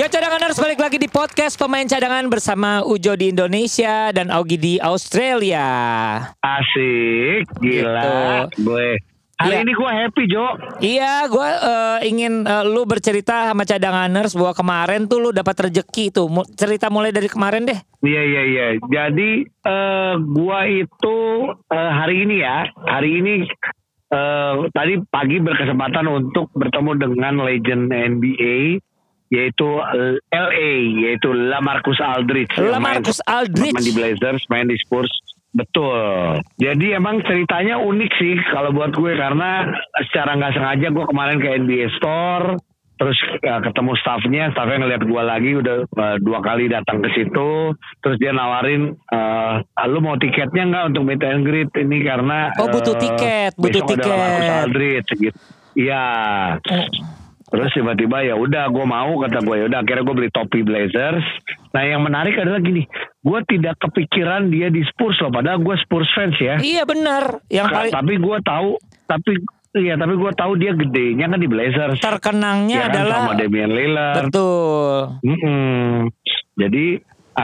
Ya cadangan harus balik lagi di podcast pemain cadangan bersama Ujo di Indonesia dan Augie di Australia. Asik, gila. Gue hari Iya. ini gue happy Jo. Iya, gue ingin eh, lu bercerita sama cadanganers bahwa kemarin tuh lu dapat rezeki tuh. Mu- Cerita mulai dari kemarin deh. Iya iya iya. Jadi eh gua itu eh, hari ini ya, hari ini eh tadi pagi berkesempatan untuk bertemu dengan legend NBA yaitu eh, LA yaitu Lamarcus Aldridge. yang main- Lamarcus Aldridge. Main di Blazers, main di Spurs. Betul. Jadi emang ceritanya unik sih kalau buat gue karena secara nggak sengaja gue kemarin ke NBA Store terus uh, ketemu staffnya, staffnya ngeliat gue lagi udah uh, dua kali datang ke situ, terus dia nawarin, uh, lu mau tiketnya nggak untuk meet and greet ini karena Oh, butuh uh, tiket, butuh besok ada tiket. Marcus Aldridge gitu. Iya. Terus tiba-tiba ya udah gue mau kata gue ya udah akhirnya gue beli topi Blazers. Nah yang menarik adalah gini, gue tidak kepikiran dia di Spurs loh, padahal gue Spurs fans ya. Iya bener. Yang Ka- paling Tapi gue tahu, tapi iya tapi gue tahu dia gedenya kan di Blazers. terkenangnya Ya kan, adalah sama Damian Lillard. betul. Mm-mm. Jadi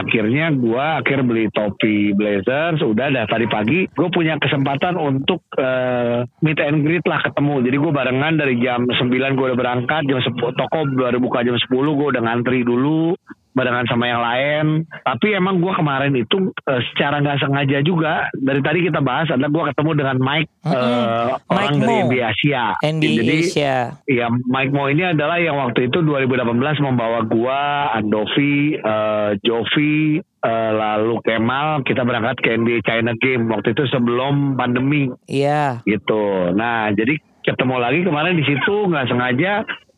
akhirnya gua akhir beli topi Blazers udah dah. Tadi pagi gue punya kesempatan untuk eh, meet and greet lah ketemu. Jadi gue barengan dari jam 9 gue udah berangkat jam 10 toko baru buka jam 10 gue udah ngantri dulu barengan sama yang lain tapi emang gue kemarin itu eh, secara nggak sengaja juga dari tadi kita bahas adalah gue ketemu dengan Mike eh, Mm-mm. orang Mike dari Mo. NBA Asia NBA jadi Asia. Iya, Mike Mo ini adalah yang waktu itu 2018 membawa gua, Andovi, eh, Jovi, eh, lalu Kemal kita berangkat ke NBA China Game waktu itu sebelum pandemi Iya. gitu. Nah, jadi ketemu lagi kemarin di situ nggak sengaja.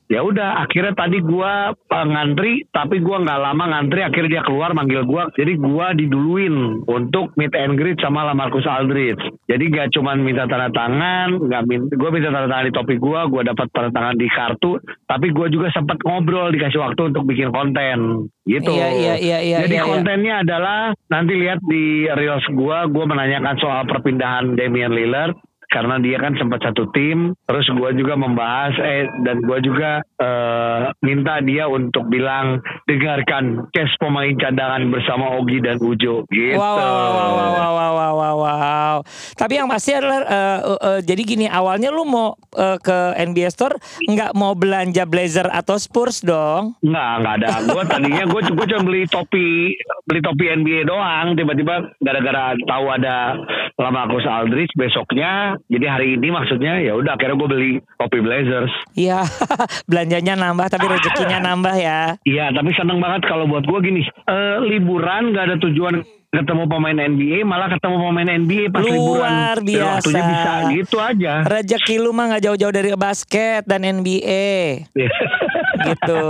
Ya udah, akhirnya tadi gua eh, ngantri, tapi gua nggak lama ngantri. Akhirnya dia keluar manggil gua. Jadi gua diduluin untuk meet and greet sama Lamarcus Aldridge. Jadi gak cuman minta tanda tangan, nggak min, gua minta tanda tangan di topi gua, gua dapat tanda tangan di kartu. Tapi gua juga sempat ngobrol dikasih waktu untuk bikin konten. Gitu. Iya, iya, iya, iya, Jadi iya, iya. kontennya adalah nanti lihat di reels gua, gua menanyakan soal perpindahan Damian Lillard karena dia kan sempat satu tim terus gua juga membahas eh dan gua juga eh, minta dia untuk bilang dengarkan case pemain cadangan bersama Ogi dan Ujo gitu Wow, wow, wow, wow, wow, wow, wow, wow. Tapi yang pasti adalah eh, eh, eh, jadi gini awalnya lu mau eh, ke NBA Store nggak mau belanja blazer atau Spurs dong? Nggak, nggak ada. Gue tadinya gue gue cuma beli topi beli topi NBA doang. Tiba-tiba gara-gara tahu ada Lamarcus Aldridge besoknya. Jadi hari ini maksudnya ya udah akhirnya gue beli topi Blazers. Iya, belanjanya nambah tapi rezekinya nambah ya. Iya, tapi seneng banget kalau buat gue gini. eh, liburan gak ada tujuan ketemu pemain NBA, malah ketemu pemain NBA pas liburan. Luar Ya, biasa. waktunya bisa gitu aja. Rezeki lu mah nggak jauh-jauh dari basket dan NBA gitu.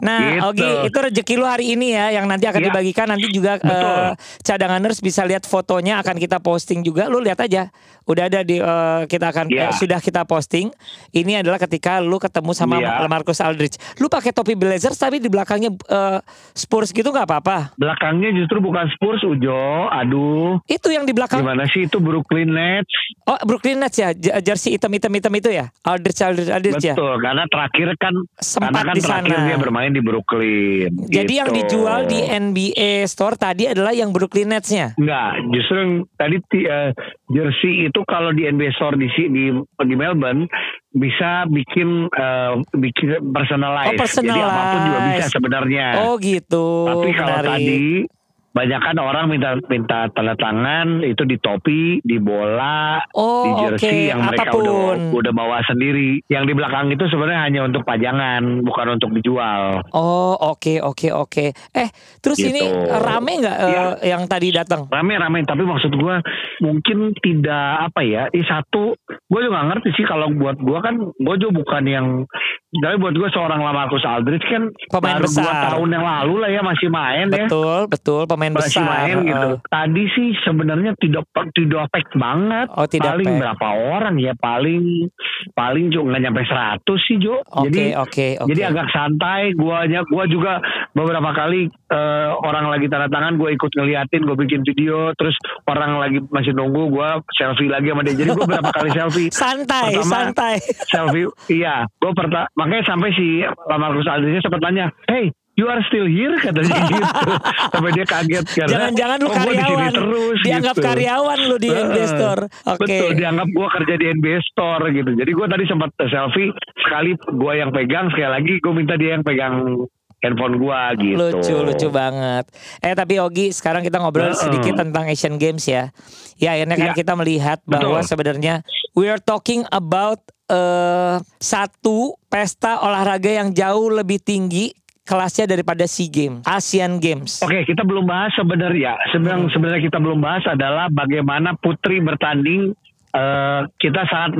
Nah, Gitu. Ogi, itu rezeki lu hari ini ya yang nanti akan Ya. dibagikan nanti juga Betul. eh, cadanganers bisa lihat fotonya akan kita posting juga. Lu lihat aja. Udah ada di eh, kita akan Ya. eh, sudah kita posting. Ini adalah ketika lu ketemu sama Ya. Marcus Aldridge. Lu pakai topi Blazers tapi di belakangnya eh, Spurs gitu nggak apa-apa. Belakangnya justru bukan Spurs, Ujo. Aduh, Itu yang di belakang gimana sih itu Brooklyn Nets? Oh, Brooklyn Nets ya, jersey hitam-hitam-hitam itu ya? Aldridge, Aldridge, Aldridge ya? Betul, karena terakhir kan karena kan di terakhir sana. dia bermain di Brooklyn. Jadi yang gitu. dijual di NBA Store tadi adalah yang Brooklyn Nets-nya. Enggak, justru yang tadi eh, jersey itu kalau di NBA Store di di di Melbourne bisa bikin eh, bikin personalize. Oh, Jadi apa pun juga bisa personalize. sebenarnya. Oh gitu. Tapi kalau menarik. tadi banyak kan orang minta minta tanda tangan itu di topi, di bola, Oh, di jersey oke. yang mereka Apa pun. udah udah bawa sendiri. Yang di belakang itu sebenarnya hanya untuk pajangan, bukan untuk dijual. Oh oke oke oke. Eh terus Gitu. ini rame nggak eh, Iya. yang tadi datang? rame-rame tapi maksud gua mungkin tidak apa ya ini satu gue juga nggak ngerti sih kalau buat gue kan gue juga bukan yang tapi buat gue seorang Lamarcus Aldridge kan Pemain baru besar. tahun yang lalu lah ya masih main ya Betul, betul pemain masih besar. main gitu. Eh, Tadi sih sebenarnya tidak tidak pack banget. Oh, tidak paling pack. berapa orang ya? Paling paling juga nggak nyampe 100 sih Jo. Oke, jadi oke, oke. jadi agak santai. Guanya gua juga beberapa kali eh, orang lagi tanda tangan gue ikut ngeliatin, gue bikin video, terus orang lagi masih nunggu, gue selfie lagi sama dia. Jadi gue berapa kali selfie. santai, Pertama, santai. selfie iya gue pertama makanya sampai si Lamarcus Aldridge sempat tanya hey you are still here katanya gitu sampai dia kaget karena Jangan-jangan lu "Oh, gua karyawan. terus Dianggap gitu." karyawan lu di. NBA Store. Oke. Betul, dianggap gue kerja di NBA Store gitu. Jadi gue tadi sempat selfie sekali gue yang pegang, sekali lagi gue minta dia yang pegang handphone gue gitu. Lucu, lucu banget. Eh tapi Ogi, sekarang kita ngobrol Heeh. sedikit tentang Asian Games ya. Ya akhirnya kan Iya. kita melihat bahwa sebenarnya we are talking about eh satu pesta olahraga yang jauh lebih tinggi kelasnya daripada SEA Games, Asian Games. Oke, kita belum bahas sebenarnya. Sebenarnya sebenarnya kita belum bahas adalah bagaimana putri bertanding. Eh, kita sangat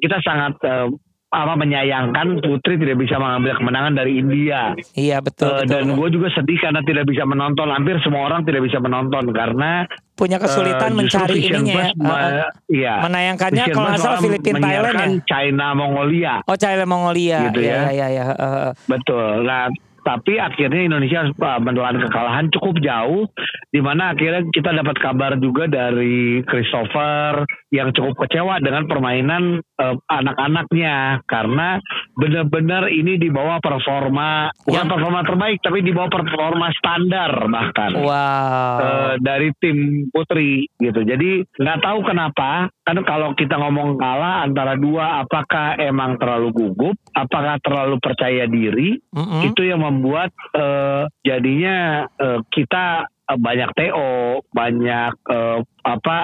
kita sangat eh, apa menyayangkan putri tidak bisa mengambil kemenangan dari India. Iya betul, Eh, betul. dan gue juga sedih karena tidak bisa menonton. Hampir semua orang tidak bisa menonton karena punya kesulitan justru mencari ininya ya. Me- eh, eh, iya. menayangkannya Vision kalau nggak Plus salah malah Filipina Thailand ya. China Mongolia. Oh China Mongolia. Gitu ya. ya. Ya, ya, eh, eh. Betul. Nah, tapi akhirnya Indonesia harus uh, menelan kekalahan cukup jauh, di mana akhirnya kita dapat kabar juga dari Christopher yang cukup kecewa dengan permainan uh, anak-anaknya karena benar-benar ini di bawah performa bukan Yang- performa terbaik tapi di bawah performa standar bahkan. Wow. Eh, dari tim putri gitu. Jadi nggak tahu kenapa kan kalau kita ngomong kalah antara dua apakah emang terlalu gugup, apakah terlalu percaya diri, Mm-mm. itu yang membuat eh, jadinya eh, kita eh, banyak TO, banyak eh, apa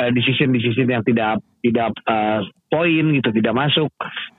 eh, decision-decision yang tidak tidak eh, poin gitu, tidak masuk.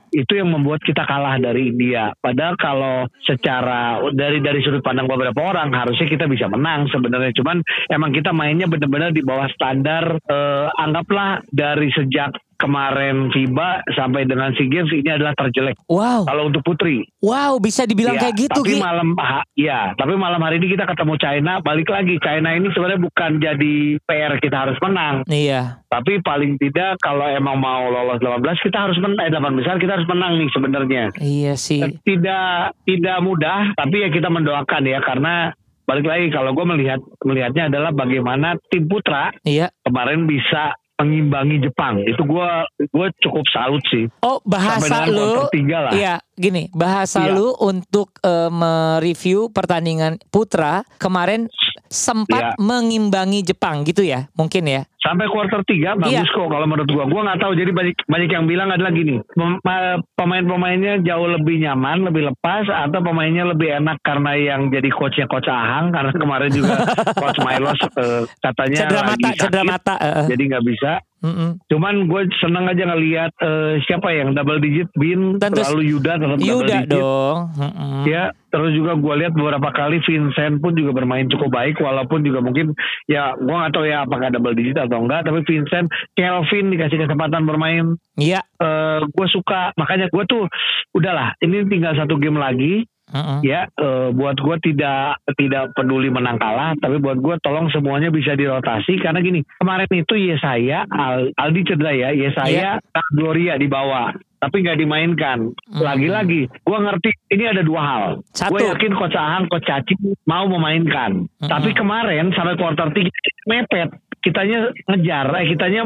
Itu yang membuat kita kalah dari India. Padahal kalau secara dari dari sudut pandang beberapa orang harusnya kita bisa menang sebenarnya. Cuman emang kita mainnya benar-benar di bawah standar. eh, anggaplah dari sejak kemarin FIBA sampai dengan SEA Games ini adalah terjelek. Wow. Kalau untuk putri, Wow, bisa dibilang Iya, kayak gitu, Tapi Gi. malam ha- ya, tapi malam hari ini kita ketemu China, balik lagi China ini sebenarnya bukan jadi PR kita harus menang, Iya. tapi paling tidak kalau emang mau lolos 18 kita harus menang, eh, 8 besar kita harus menang nih sebenarnya. Iya sih. Tidak tidak mudah, tapi ya kita mendoakan ya karena balik lagi kalau gue melihat melihatnya adalah bagaimana tim putra Iya. kemarin bisa mengimbangi Jepang. Itu gue gue cukup salut sih. Oh, bahasa lu. lah. Iya, gini, bahasa Iya. lu untuk eh, mereview pertandingan putra kemarin sempat Iya. mengimbangi Jepang gitu ya, mungkin ya. Sampai quarter 3 bagus Iya. kok kalau menurut gua. Gua nggak tahu jadi banyak banyak yang bilang adalah gini, pem- ma- pemain-pemainnya jauh lebih nyaman, lebih lepas atau pemainnya lebih enak karena yang jadi coachnya coach Ahang karena kemarin juga coach Milos eh, katanya Cedera lagi mata, sakit, cedera mata. eh. jadi nggak bisa. Mm-mm. Cuman gue seneng aja ngelihat eh, siapa yang double digit bin Tentu- lalu Yuda tetap double Yuda digit. dong. Mm-mm. Ya, terus juga gue lihat beberapa kali Vincent pun juga bermain cukup baik walaupun juga mungkin ya gue nggak tahu ya apakah double digit atau enggak tapi Vincent Kelvin dikasih kesempatan bermain Iya. eh gue suka makanya gue tuh udahlah ini tinggal satu game lagi Mm-mm. ya eh, buat gue tidak tidak peduli menang kalah tapi buat gue tolong semuanya bisa dirotasi karena gini kemarin itu Yesaya Al- Aldi cedera ya Yesaya Gloria dibawa tapi nggak dimainkan Hmm. lagi-lagi gue ngerti ini ada dua hal gue yakin Coach Ahang Coach Caci mau memainkan Mm-mm. tapi kemarin sampai quarter tiga mepet kitanya ngejar eh kitanya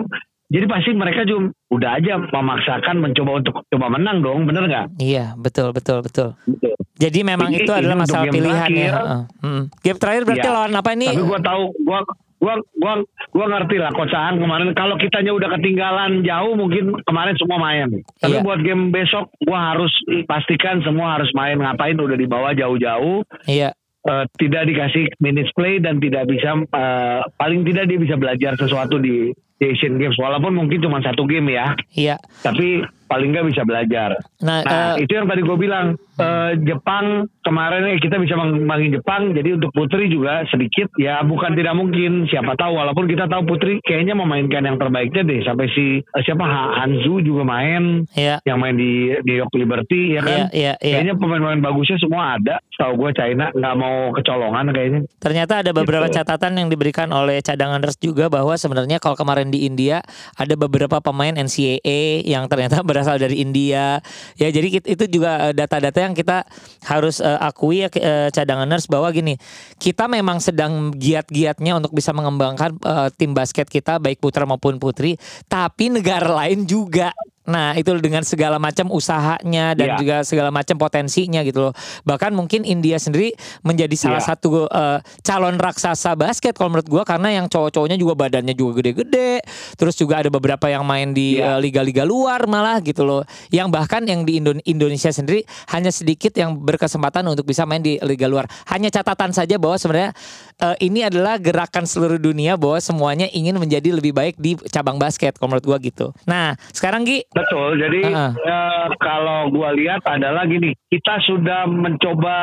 jadi pasti mereka juga udah aja memaksakan mencoba untuk coba menang dong bener nggak Iya, betul, betul, betul. Betul. Jadi memang Ini- itu ini adalah masalah pilihan ya. terakhir. heeh. Mm. Game terakhir berarti Iya. lawan apa ini? Tapi gua tahu gua gua gua gua ngerti lah Coach Ahang kemarin kalau kitanya udah ketinggalan jauh mungkin kemarin semua main. Tapi Iya. buat game besok gua harus pastikan semua harus main ngapain udah dibawa jauh-jauh Iya. Eh, tidak dikasih minutes play dan tidak bisa eh, paling tidak dia bisa belajar sesuatu di, di Asian Games walaupun mungkin cuma satu game ya Iya. tapi paling nggak bisa belajar. Nah, Nah eh, itu yang tadi gue bilang eh, Jepang kemarin eh, kita bisa mengimbangi Jepang, jadi untuk putri juga sedikit ya bukan tidak mungkin. Siapa tahu walaupun kita tahu putri kayaknya memainkan yang terbaiknya deh sampai si eh, siapa Ha- Hanzu juga main Iya. yang main di New York Liberty ya kan. Iya, iya, iya. Kayaknya pemain-pemain bagusnya semua ada. Tahu gue China nggak mau kecolongan kayaknya. Ternyata ada beberapa Gitu. catatan yang diberikan oleh cadanganers juga bahwa sebenarnya kalau kemarin di India ada beberapa pemain NCAA yang ternyata berasal dari India. Ya jadi itu juga data-data yang kita harus eh, akui ya eh, cadanganers bahwa gini, kita memang sedang giat-giatnya untuk bisa mengembangkan eh, tim basket kita baik putra maupun putri, tapi negara lain juga Nah itu dengan segala macam usahanya dan Iya. juga segala macam potensinya gitu loh. Bahkan mungkin India sendiri menjadi salah Iya. satu eh, calon raksasa basket kalau menurut gua karena yang cowok-cowoknya juga badannya juga gede-gede. Terus juga ada beberapa yang main di Iya. eh, liga-liga luar malah gitu loh. Yang bahkan yang di Indo- Indonesia sendiri hanya sedikit yang berkesempatan untuk bisa main di liga luar. Hanya catatan saja bahwa sebenarnya eh, ini adalah gerakan seluruh dunia bahwa semuanya ingin menjadi lebih baik di cabang basket kalau menurut gua gitu. Nah, sekarang Gi Betul. Jadi Heeh. eh, kalau gua lihat adalah gini, kita sudah mencoba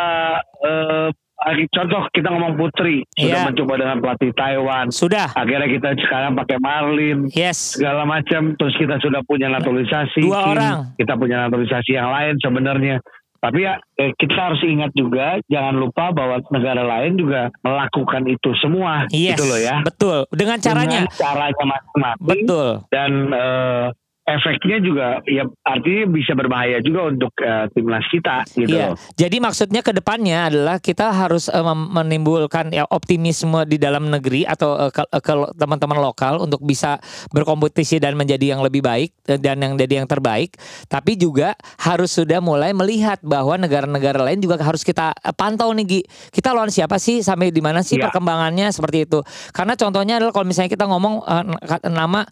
eh, contoh kita ngomong putri sudah Iya. mencoba dengan pelatih Taiwan. sudah. Akhirnya kita sekarang pakai Marlin Yes. segala macam. Terus kita sudah punya naturalisasi. Dua orang. Kita punya naturalisasi yang lain sebenarnya. Tapi ya eh, kita harus ingat juga, jangan lupa bahwa negara lain juga melakukan itu semua, Yes. gitu loh ya. Betul. Dengan caranya. Dengan caranya masing-masing Betul. dan eh, efeknya juga ya artinya bisa berbahaya juga untuk eh, timnas kita gitu Iya. Jadi maksudnya ke depannya adalah kita harus mem- menimbulkan ya optimisme di dalam negeri atau eh, ke, ke teman-teman lokal untuk bisa berkompetisi dan menjadi yang lebih baik dan yang jadi yang terbaik. Tapi juga harus sudah mulai melihat bahwa negara-negara lain juga harus kita pantau nih Gi. Kita lawan siapa sih sampai di mana sih Iya. perkembangannya seperti itu. Karena contohnya adalah kalau misalnya kita ngomong n- nama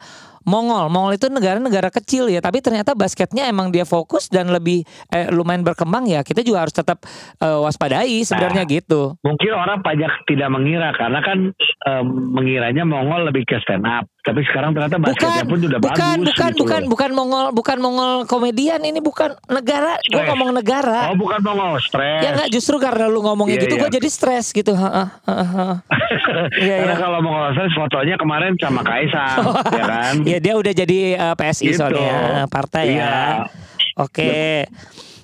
Mongol, Mongol itu negara-negara kecil ya, tapi ternyata basketnya emang dia fokus dan lebih eh, lumayan berkembang ya. Kita juga harus tetap eh, waspadai sebenarnya gitu. Mungkin orang pajak tidak mengira karena kan eh, mengiranya Mongol lebih ke stand up. Tapi sekarang ternyata basketnya Bukan, pun sudah bukan, bagus bukan, gitu bukan, loh. bukan Mongol, bukan Mongol komedian ini bukan negara. Gue Stres. ngomong negara. Oh bukan Mongol, stres. Ya nggak justru karena lu ngomongnya Iya, gitu iya. gue jadi stres gitu. Ha, ha, ha. Iya, Karena iya. kalau Mongol stres fotonya kemarin sama Kaisang, ya kan? Iya dia udah jadi eh, PSI Gitu. soalnya partai Iya. ya. Oke.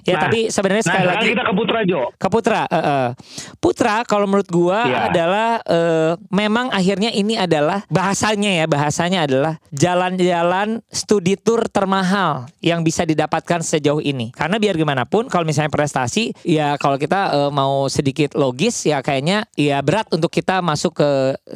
Ya Nah, tapi sebenarnya Nah sekali lagi kita ke Putra Jo. ke Putra, eh, eh. Putra kalau menurut gua Iya. adalah eh, memang akhirnya ini adalah bahasanya ya bahasanya adalah jalan-jalan studi tour termahal yang bisa didapatkan sejauh ini. Karena biar gimana pun kalau misalnya prestasi ya kalau kita eh, mau sedikit logis ya kayaknya ya berat untuk kita masuk ke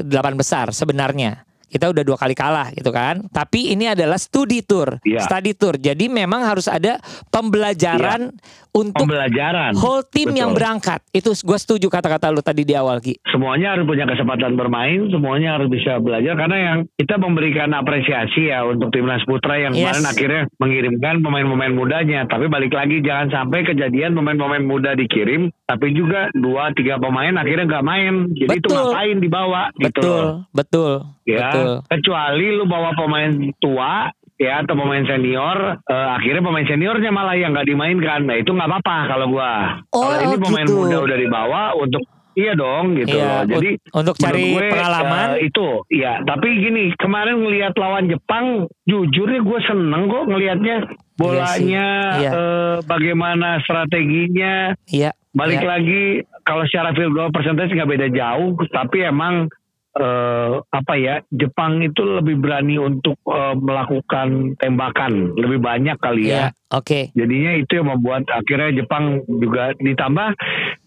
delapan besar sebenarnya. Kita udah dua kali kalah gitu kan. Tapi ini adalah studi tour, Iya. study tour. Jadi memang harus ada pembelajaran untuk Pembelajaran. whole yang Betul. berangkat. Itu gue setuju kata-kata lu tadi di awal Ki. semuanya harus punya kesempatan bermain, semuanya harus bisa belajar karena yang kita memberikan apresiasi ya untuk timnas putra yang Yes. kemarin akhirnya mengirimkan pemain-pemain mudanya. Tapi balik lagi jangan sampai kejadian pemain-pemain muda dikirim, tapi juga dua tiga pemain akhirnya nggak main. Jadi itu Betul. ngapain dibawa gitu. Betul, betul, Ya, betul. kecuali lu bawa pemain tua ya atau pemain senior, eh, akhirnya pemain seniornya malah yang nggak dimainkan. Nah itu nggak apa-apa kalau gua. Oh, kalau ini pemain gitu. muda udah dibawa untuk Iya dong gitu Iya, loh. Jadi un- untuk cari gue, pengalaman. eh, itu ya. Tapi gini kemarin ngelihat lawan Jepang, jujurnya gue seneng kok ngelihatnya bolanya, Iya. eh, bagaimana strateginya. Iya. Balik iya. lagi kalau secara field goal percentage nggak beda jauh, tapi emang eh, apa ya Jepang itu lebih berani untuk eh, melakukan tembakan lebih banyak kali ya. oke. Jadinya itu yang membuat akhirnya Jepang juga ditambah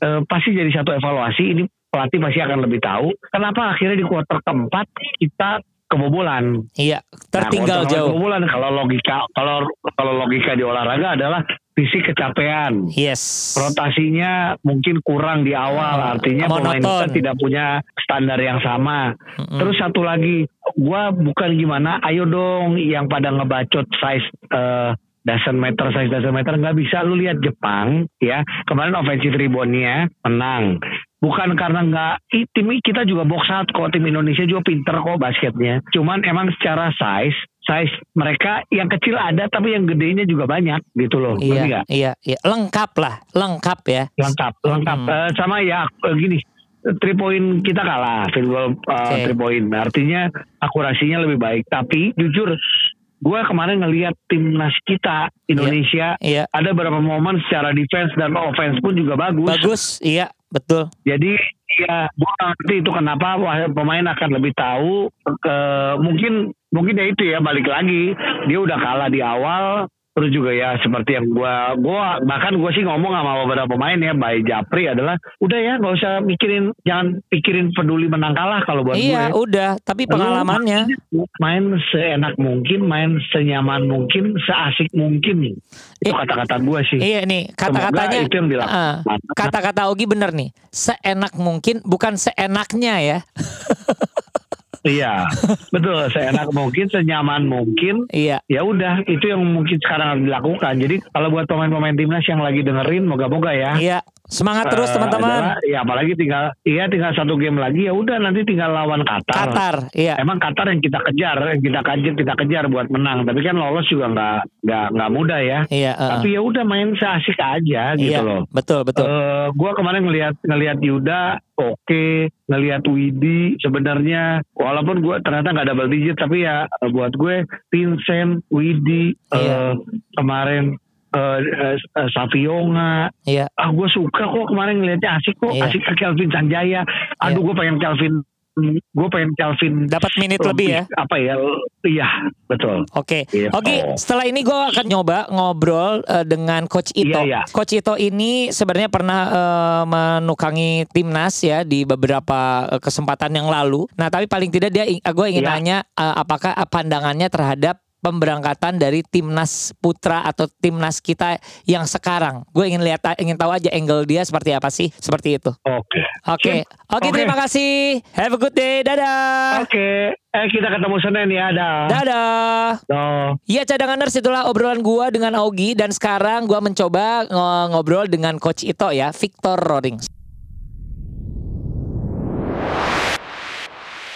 eh, pasti jadi satu evaluasi ini pelatih pasti akan lebih tahu kenapa akhirnya di kuarter keempat kita kebobolan. Iya, tertinggal Nah, jauh. Kebobolan kalau logika kalau kalau logika di olahraga adalah fisik kecapean. Yes. Rotasinya mungkin kurang di awal, Hmm, artinya pemain monoton. kita tidak punya standar yang sama. Mm-mm. Terus satu lagi, gua bukan gimana, ayo dong yang pada ngebacot size eh, doesn't matter, size doesn't matter, nggak bisa. Lu lihat Jepang, ya kemarin offensive reboundnya menang. Bukan karena nggak, tim kita juga box out kok, tim Indonesia juga pinter kok basketnya. Cuman emang secara size size mereka yang kecil ada tapi yang gedenya juga banyak gitu loh. Iya, iya, iya. Lengkap lah, lengkap ya. Lengkap, lengkap. Hmm. Eh, sama ya eh, gini, three point kita kalah field goal uh, Oke. three point. Artinya akurasinya lebih baik. Tapi jujur, gue kemarin ngelihat timnas kita Indonesia Iya, ada beberapa momen secara defense dan offense pun juga bagus. bagus. Iya, betul. Jadi ya gue ngerti itu kenapa pemain akan lebih tahu ke mungkin mungkin ya itu ya balik lagi dia udah kalah di awal terus juga ya seperti yang gua gua bahkan gua sih ngomong sama beberapa pemain ya Bay Japri adalah udah ya nggak usah mikirin jangan pikirin peduli menang kalah kalau buat Iya, gue udah. Tapi pengalamannya. main seenak mungkin main senyaman mungkin seasik mungkin itu Eh, kata-kata gua sih Iya nih, kata-katanya. Itu yang dilakukan. Ah, kata-kata Ogi bener nih. Seenak mungkin, bukan seenaknya ya. Iya, betul. Seenak mungkin, senyaman mungkin. Iya. Ya udah, itu yang mungkin sekarang harus dilakukan. Jadi kalau buat pemain-pemain timnas yang lagi dengerin, moga-moga ya. Iya. Semangat terus eh, teman-teman. adalah- Ya apalagi tinggal, iya tinggal satu game lagi. Ya udah nanti tinggal lawan Qatar. Qatar, iya. Emang Qatar yang kita kejar, yang kita kejar, kita kejar buat menang. Tapi kan lolos juga nggak nggak nggak mudah ya. Iya, eh, Tapi ya udah main seasik aja gitu iya. loh. Betul, betul. Eh, gua kemarin ngelihat ngelihat Yuda oke, ngelihat Widi sebenarnya walaupun gua ternyata nggak double digit tapi ya eh, buat gue Vincent, Widi eh, Iya. kemarin eh, eh, eh, Savionga Iya. ah gue suka kok kemarin ngelihatnya asik kok Iya. asik ke Kelvin Sanjaya aduh gue pengen Kelvin gue pengen Kelvin Dapat menit lebih ya. apa ya iya betul Oke, Gitu. oke. Setelah ini gue akan nyoba ngobrol eh, dengan Coach Ito. Iya, iya. Coach Ito ini sebenarnya pernah eh, menukangi timnas ya di beberapa eh, kesempatan yang lalu. Nah, tapi paling tidak dia, gue ingin Iya. nanya eh, apakah pandangannya terhadap pemberangkatan dari timnas putra atau timnas kita yang sekarang. Gue ingin lihat, ingin tahu aja angle dia seperti apa sih, seperti itu. oke Oke, oke. Oke. Terima kasih. Have a good day. Dadah. oke eh kita ketemu Senin ya dah Dadah. Dah. Iya cadanganers itulah obrolan gua dengan Augie dan sekarang gua mencoba ngo- ngobrol dengan Coach Ito ya, Victor Rodings.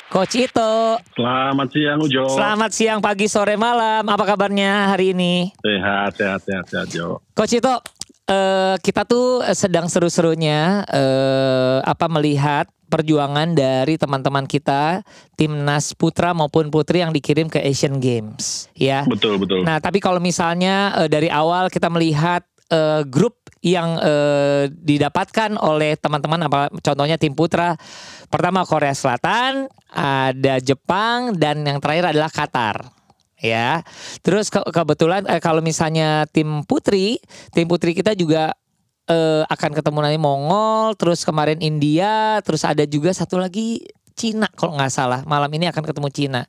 Coach Ito, Selamat siang Ujo. selamat siang, pagi, sore, malam. Apa kabarnya hari ini? Sehat, sehat, sehat, sehat Jo. Coach Ito, eh, kita tuh sedang seru-serunya eh, apa melihat perjuangan dari teman-teman kita timnas putra maupun putri yang dikirim ke Asian Games, ya. Betul, betul. Nah, tapi kalau misalnya eh, dari awal kita melihat eh, grup yang eh, didapatkan oleh teman-teman apa contohnya tim putra pertama Korea Selatan, ada Jepang dan yang terakhir adalah Qatar. Ya. Terus ke- kebetulan eh, kalau misalnya tim putri, tim putri kita juga eh, akan ketemu nanti Mongol, terus kemarin India, terus ada juga satu lagi Cina kalau nggak salah. Malam ini akan ketemu Cina.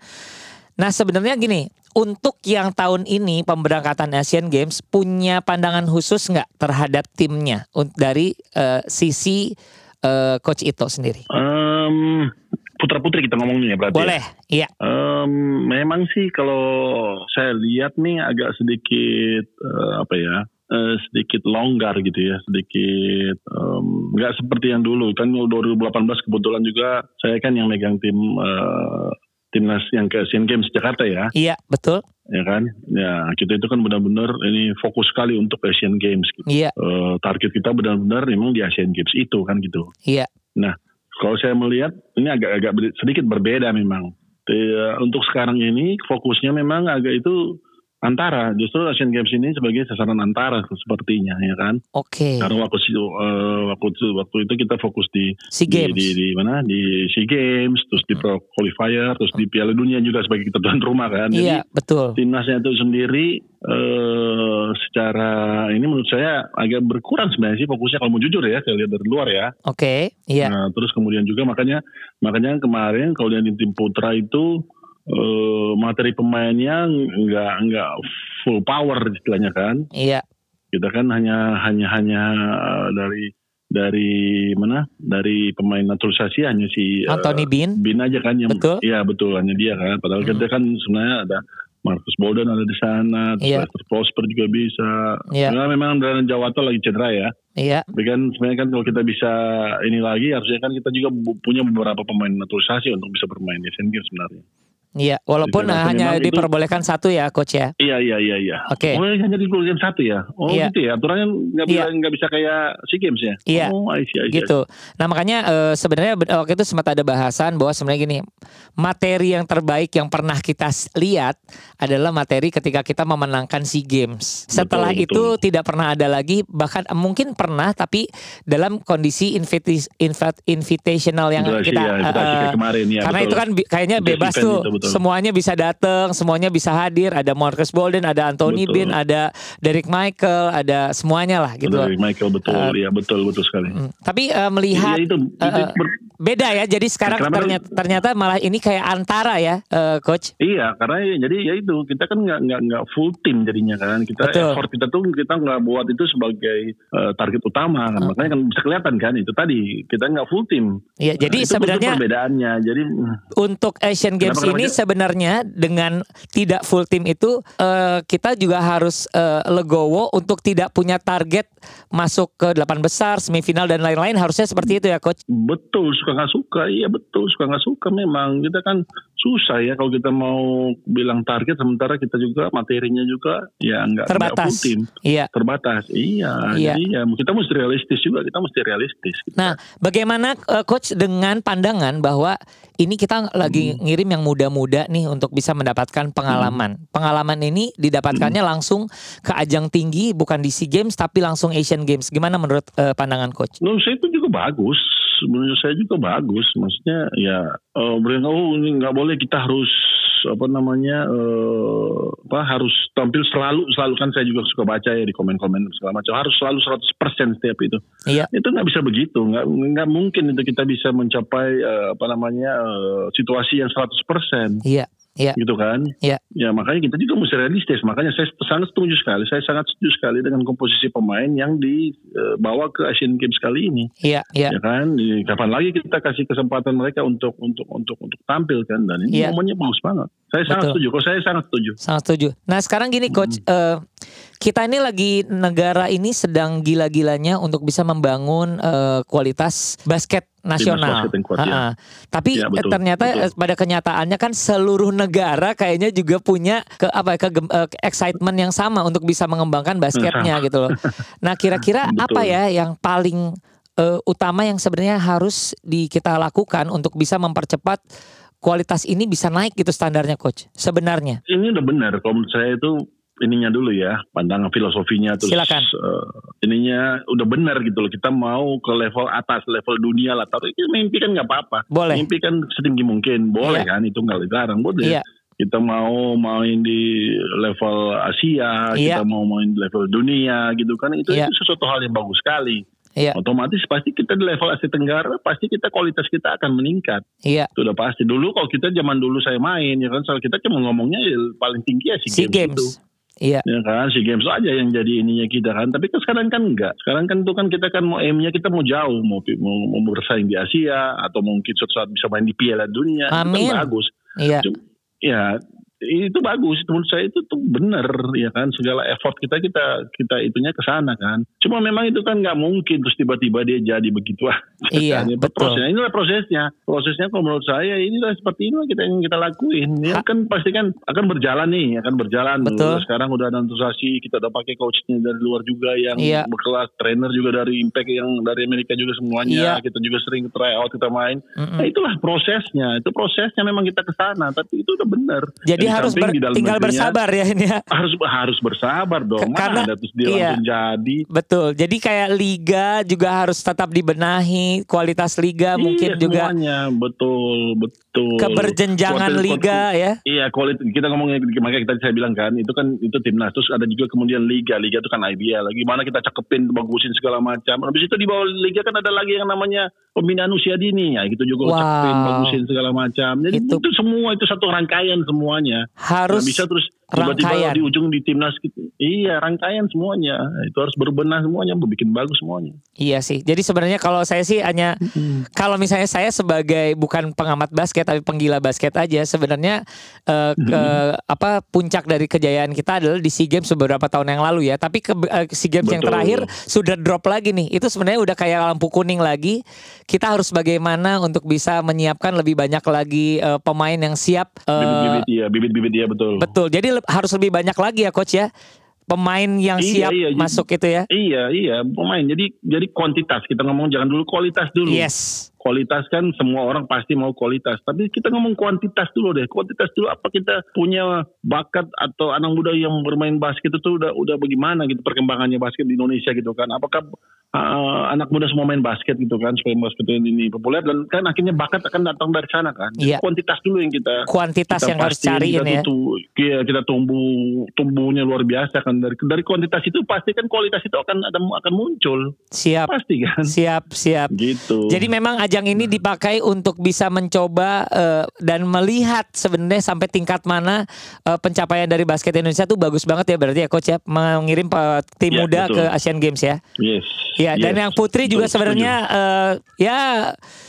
Nah sebenarnya gini, untuk yang tahun ini pemberangkatan Asian Games punya pandangan khusus nggak terhadap timnya dari eh, sisi eh, Coach Ito sendiri? Em, putra putri kita ngomongnya ya berarti. Boleh, iya, Ya? Em, memang sih kalau saya lihat nih agak sedikit eh, apa ya? eh, sedikit longgar gitu ya, sedikit nggak seperti yang dulu kan 2018 kebetulan juga saya kan yang megang tim eh, timnas yang ke Asian Games Jakarta ya. iya betul, ya kan? Ya kita itu kan benar-benar ini fokus sekali untuk Asian Games gitu. iya, Eh, target kita benar-benar memang di Asian Games itu kan gitu. Iya, kalau saya melihat ini agak-agak sedikit berbeda memang. Eh, untuk sekarang ini fokusnya memang agak itu antara justru Asian Games ini sebagai sasaran antara sepertinya ya kan? Oke, karena waktu itu eh, waktu itu waktu itu kita fokus di di, games, di, di mana? Di SEA Games terus di Pro Qualifier terus di Piala Dunia juga sebagai kita tuan rumah kan? Jadi, iya betul, timnasnya itu sendiri eh secara ini menurut saya agak berkurang sebenarnya sih fokusnya kalau mau jujur ya saya lihat dari luar ya. oke, iya, Nah, terus kemudian juga makanya makanya kemarin kalau di tim putra itu eh materi pemainnya nggak nggak full power istilahnya kan. iya, Kita kan hanya hanya hanya eh, dari dari mana? Dari pemain naturalisasi hanya si eh, Anthony Bean, Bin aja kan yang Betul. Iya betul hanya dia kan. Padahal Hmm. kita kan sebenarnya ada Marcus Bolden ada di sana, Iya. Lester Prosper juga bisa. Iya. Nah, memang dan Jawa Tol lagi cedera ya. iya, Tapi kan sebenarnya kan kalau kita bisa ini lagi harusnya kan kita juga punya beberapa pemain naturalisasi untuk bisa bermain di Asian Games sebenarnya. Iya, walaupun rasa hanya itu- diperbolehkan satu ya coach ya. Iya iya iya iya. Oke. Oh hanya di game satu ya. Oh Iya. gitu ya. Aturannya nggak bisa Iya. bisa kayak sea games ya. Iya. Oh I see, I gitu. Nah makanya eh, sebenarnya ben- waktu itu sempat ada bahasan bahwa sebenarnya gini materi yang terbaik yang pernah kita lihat adalah materi ketika kita memenangkan sea games. Setelah Betul, itu betul. tidak pernah ada lagi bahkan eh, mungkin pernah tapi dalam kondisi invat- invitational yang kita ya, kayak kemarin ya. karena betul. itu kan kayaknya bebas tuh itu, betul. Semuanya bisa datang, semuanya bisa hadir. Ada Marcus Bolden, ada Anthony Betul. Bean, ada Derek Michael, ada semuanya lah gitu. Betul, Michael betul, Eh, iya betul betul sekali. Mm. Tapi eh, melihat Iya, itu, itu eh, ber- beda ya. Jadi sekarang Kenapa? ternyata, ternyata malah ini kayak antara ya, eh, coach. Iya, karena ya, jadi ya itu kita kan nggak nggak nggak full tim jadinya kan. Kita Betul. effort kita tuh kita nggak buat itu sebagai eh, target utama kan. Makanya kan bisa kelihatan kan itu tadi kita nggak full tim. Iya, jadi Nah, sebenarnya perbedaannya. Jadi untuk Asian Games ini? Sebenarnya dengan tidak full tim itu eh, kita juga harus eh, legowo untuk tidak punya target masuk ke delapan besar, semifinal dan lain-lain. Harusnya seperti itu ya, coach. betul suka nggak suka, iya betul suka nggak suka. Memang kita kan susah ya kalau kita mau bilang target sementara kita juga materinya juga ya nggak Terbatas. full tim Iya. terbatas. Iya, Iya. jadi ya kita mesti realistis juga kita mesti realistis. gitu. Nah, bagaimana eh, coach dengan pandangan bahwa ini kita lagi Hmm. ngirim yang muda-muda nih untuk bisa mendapatkan pengalaman. Pengalaman ini didapatkannya Hmm. langsung ke ajang tinggi bukan di SEA Games tapi langsung Asian Games. Gimana menurut eh, pandangan coach? Menurut saya itu juga bagus. Menurut saya juga bagus. Maksudnya ya eh bilang, oh ini nggak boleh kita harus apa namanya eh apa harus tampil selalu selalu kan saya juga suka baca ya di komen-komen segala macam harus selalu 100% setiap itu. Iya. Itu nggak bisa begitu. Nggak nggak mungkin itu kita bisa mencapai eh, apa namanya eh, situasi yang 100% Iya. Iya. gitu kan. Iya. Ya makanya kita juga mesti realistis. Makanya saya sangat setuju sekali. Saya sangat setuju sekali dengan komposisi pemain yang dibawa ke Asian Games kali ini. Iya, iya. Ya kan, kapan lagi kita kasih kesempatan mereka untuk untuk untuk untuk tampil kan dan ini Iya. momennya bagus banget. Saya sangat Betul. setuju. Kok saya sangat setuju. Sangat setuju. Nah sekarang gini coach, eh, kita ini lagi negara ini sedang gila-gilanya untuk bisa membangun eh, kualitas basket nasional. kuat, ya. Tapi Ya, eh, betul, ternyata betul. eh, pada kenyataannya kan seluruh negara kayaknya juga punya ke apa ya, ke excitement yang sama untuk bisa mengembangkan basketnya gitu loh. Nah kira-kira apa ya yang paling eh, utama yang sebenarnya harus di kita lakukan untuk bisa mempercepat kualitas ini bisa naik gitu standarnya coach sebenarnya. Ini udah benar. Kalau menurut saya itu ininya dulu ya, pandangan filosofinya terus Silakan. eh, ininya udah benar gitu loh. Kita mau ke level atas, level dunia lah. Tapi itu mimpi kan nggak apa-apa. Boleh. Mimpi kan setinggi mungkin, boleh Iya. kan? Itu nggak dilarang, boleh. Iya. Kita mau main di level Asia, Iya. kita mau main di level dunia gitu kan? Itu, Iya. itu sesuatu hal yang bagus sekali. Iya. Otomatis pasti kita di level Asia Tenggara, pasti kita kualitas kita akan meningkat. Iya. Itu udah pasti. Dulu kalau kita zaman dulu saya main, ya kan, soal kita cuma ngomongnya ya paling tinggi ya SEA Games, Games. itu. Iya. Ya kan, SEA Games aja yang jadi ininya kita kan. Tapi kan sekarang kan enggak. Sekarang kan itu kan kita kan mau aimnya kita mau jauh, mau, mau, mau bersaing di Asia atau mungkin suatu saat bisa main di Piala Dunia. Itu Amin. kan bagus. Iya. Cuma- Ya itu bagus menurut saya itu tuh benar ya kan segala effort kita kita kita itunya ke sana kan cuma memang itu kan nggak mungkin terus tiba-tiba dia jadi begitu aja Iya, Kan, betul. prosesnya inilah prosesnya prosesnya kalau menurut saya inilah seperti inilah kita yang kita lakuin ya kan pasti kan akan berjalan nih akan berjalan Betul. sekarang udah ada antusiasi kita udah pakai coachnya dari luar juga yang Iya. berkelas trainer juga dari Impact yang dari Amerika juga semuanya Iya. kita juga sering try out kita main Mm-mm. Nah itulah prosesnya, itu prosesnya memang kita ke sana, tapi itu udah benar. Jadi Dan di harus ber- di dalam tinggal bersabar ya ini ya. Harus harus bersabar dong, K- karena- mana ada terus dia iya. langsung jadi. Betul. Jadi kayak liga juga harus tetap dibenahi, kualitas liga mungkin iya, juga semuanya betul betul. keberjenjangan Kualitas- liga ya. Iya, kualitas kita ngomongnya makanya kita saya bilang kan, itu kan itu timnas terus ada juga kemudian liga, liga itu kan IBL. Gimana kita cakepin, bagusin segala macam. Habis itu di bawah liga kan ada lagi yang namanya pembinaan usia dini, ya gitu juga Wow. cakepin, bagusin segala macam. Jadi Itu- itu, semua itu satu rangkaian semuanya. Harus Nggak bisa terus Tiba-tiba di ujung di timnas gitu. Iya, rangkaian semuanya. Itu harus berbenah semuanya, bikin bagus semuanya. Iya sih. Jadi sebenarnya kalau saya sih hanya kalau misalnya saya sebagai bukan pengamat basket tapi penggila basket aja sebenarnya eh, ke apa puncak dari kejayaan kita adalah di SEA Games beberapa tahun yang lalu ya. Tapi ke eh, SEA Games yang Betul. terakhir sudah drop lagi nih. Itu sebenarnya udah kayak lampu kuning lagi. Kita harus bagaimana untuk bisa menyiapkan lebih banyak lagi eh, pemain yang siap eh, Bibit-bibit iya, bibit-bibit iya betul. betul. Jadi le- harus lebih banyak lagi ya coach ya. Pemain yang Iya, siap iya, jadi- masuk itu ya. Iya, iya, pemain. Jadi jadi kuantitas. Kita ngomong jangan dulu kualitas dulu. Yes. Kualitas kan semua orang pasti mau kualitas. Tapi kita ngomong kuantitas dulu deh. Kuantitas dulu apa kita punya bakat atau anak muda yang bermain basket itu udah udah bagaimana gitu perkembangannya basket di Indonesia gitu kan. Apakah uh, anak muda semua main basket gitu kan supaya basket ini populer dan kan akhirnya bakat akan datang dari sana kan. Jadi Iya. Kuantitas dulu yang kita Kuantitas kita yang harus pastiin, cariin kita ya. tuh- iya, kita tumbuh tumbuhnya luar biasa kan dari dari kuantitas itu pasti kan kualitas itu akan ada akan muncul Siap. pasti kan Siap, siap. gitu Jadi memang ajang ini dipakai untuk bisa mencoba eh, dan melihat sebenarnya sampai tingkat mana eh, pencapaian dari basket Indonesia tuh bagus banget ya berarti ya coach ya? Mengirim eh, tim Ya, muda betul. ke Asian Games ya. yes. Ya dan yes. yang putri juga Betul, sebenarnya eh, ya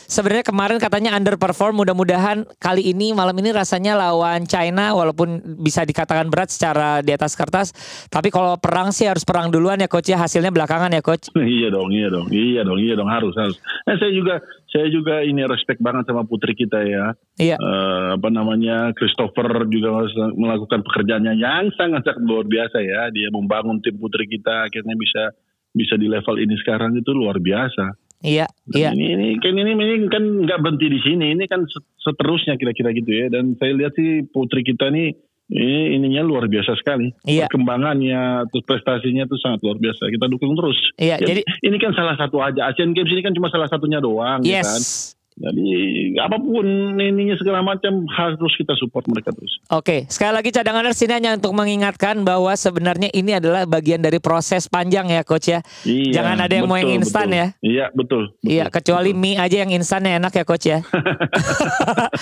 sebenarnya kemarin katanya underperform. Mudah-mudahan kali ini malam ini rasanya lawan China walaupun bisa dikatakan berat secara di atas kertas. Tapi kalau perang sih harus perang duluan ya coach ya. Hasilnya belakangan ya coach. iya dong iya dong. Iya dong iya dong. Harus harus. Nah, saya juga saya juga ini respect banget sama putri kita ya Iya. Eh, apa namanya Christopher juga melakukan pekerjaannya yang sangat sangat luar biasa ya dia membangun tim putri kita akhirnya bisa bisa di level ini sekarang itu luar biasa Iya, Dan iya. Ini, ini kan ini, ini kan nggak berhenti di sini. Ini kan set- seterusnya kira-kira gitu ya. Dan saya lihat sih putri kita nih ini ininya luar biasa sekali. Iya. Perkembangannya, terus prestasinya tuh sangat luar biasa. Kita dukung terus. Iya, Ya, jadi- ini kan salah satu aja. Asian Games ini kan cuma salah satunya doang, ya kan. Jadi apa pun ininya segala macam harus kita support mereka terus. Oke, sekali lagi cadanganers ini hanya untuk mengingatkan bahwa sebenarnya ini adalah bagian dari proses panjang ya coach ya. Iya, Jangan ada yang mau yang betul, instan betul. ya. Iya betul. betul, Iya, kecuali betul. mie aja yang instannya enak ya coach ya.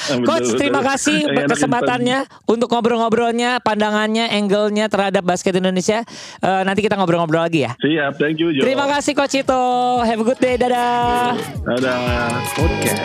Betul, coach, betul. terima kasih enak kesempatannya untuk ngobrol-ngobrolnya, pandangannya, angle-nya terhadap basket Indonesia. Eh, nanti kita ngobrol-ngobrol lagi ya. Siap, thank you. Jo. Terima kasih Coach Ito. Have a good day. Dadah. Dadah. Podcast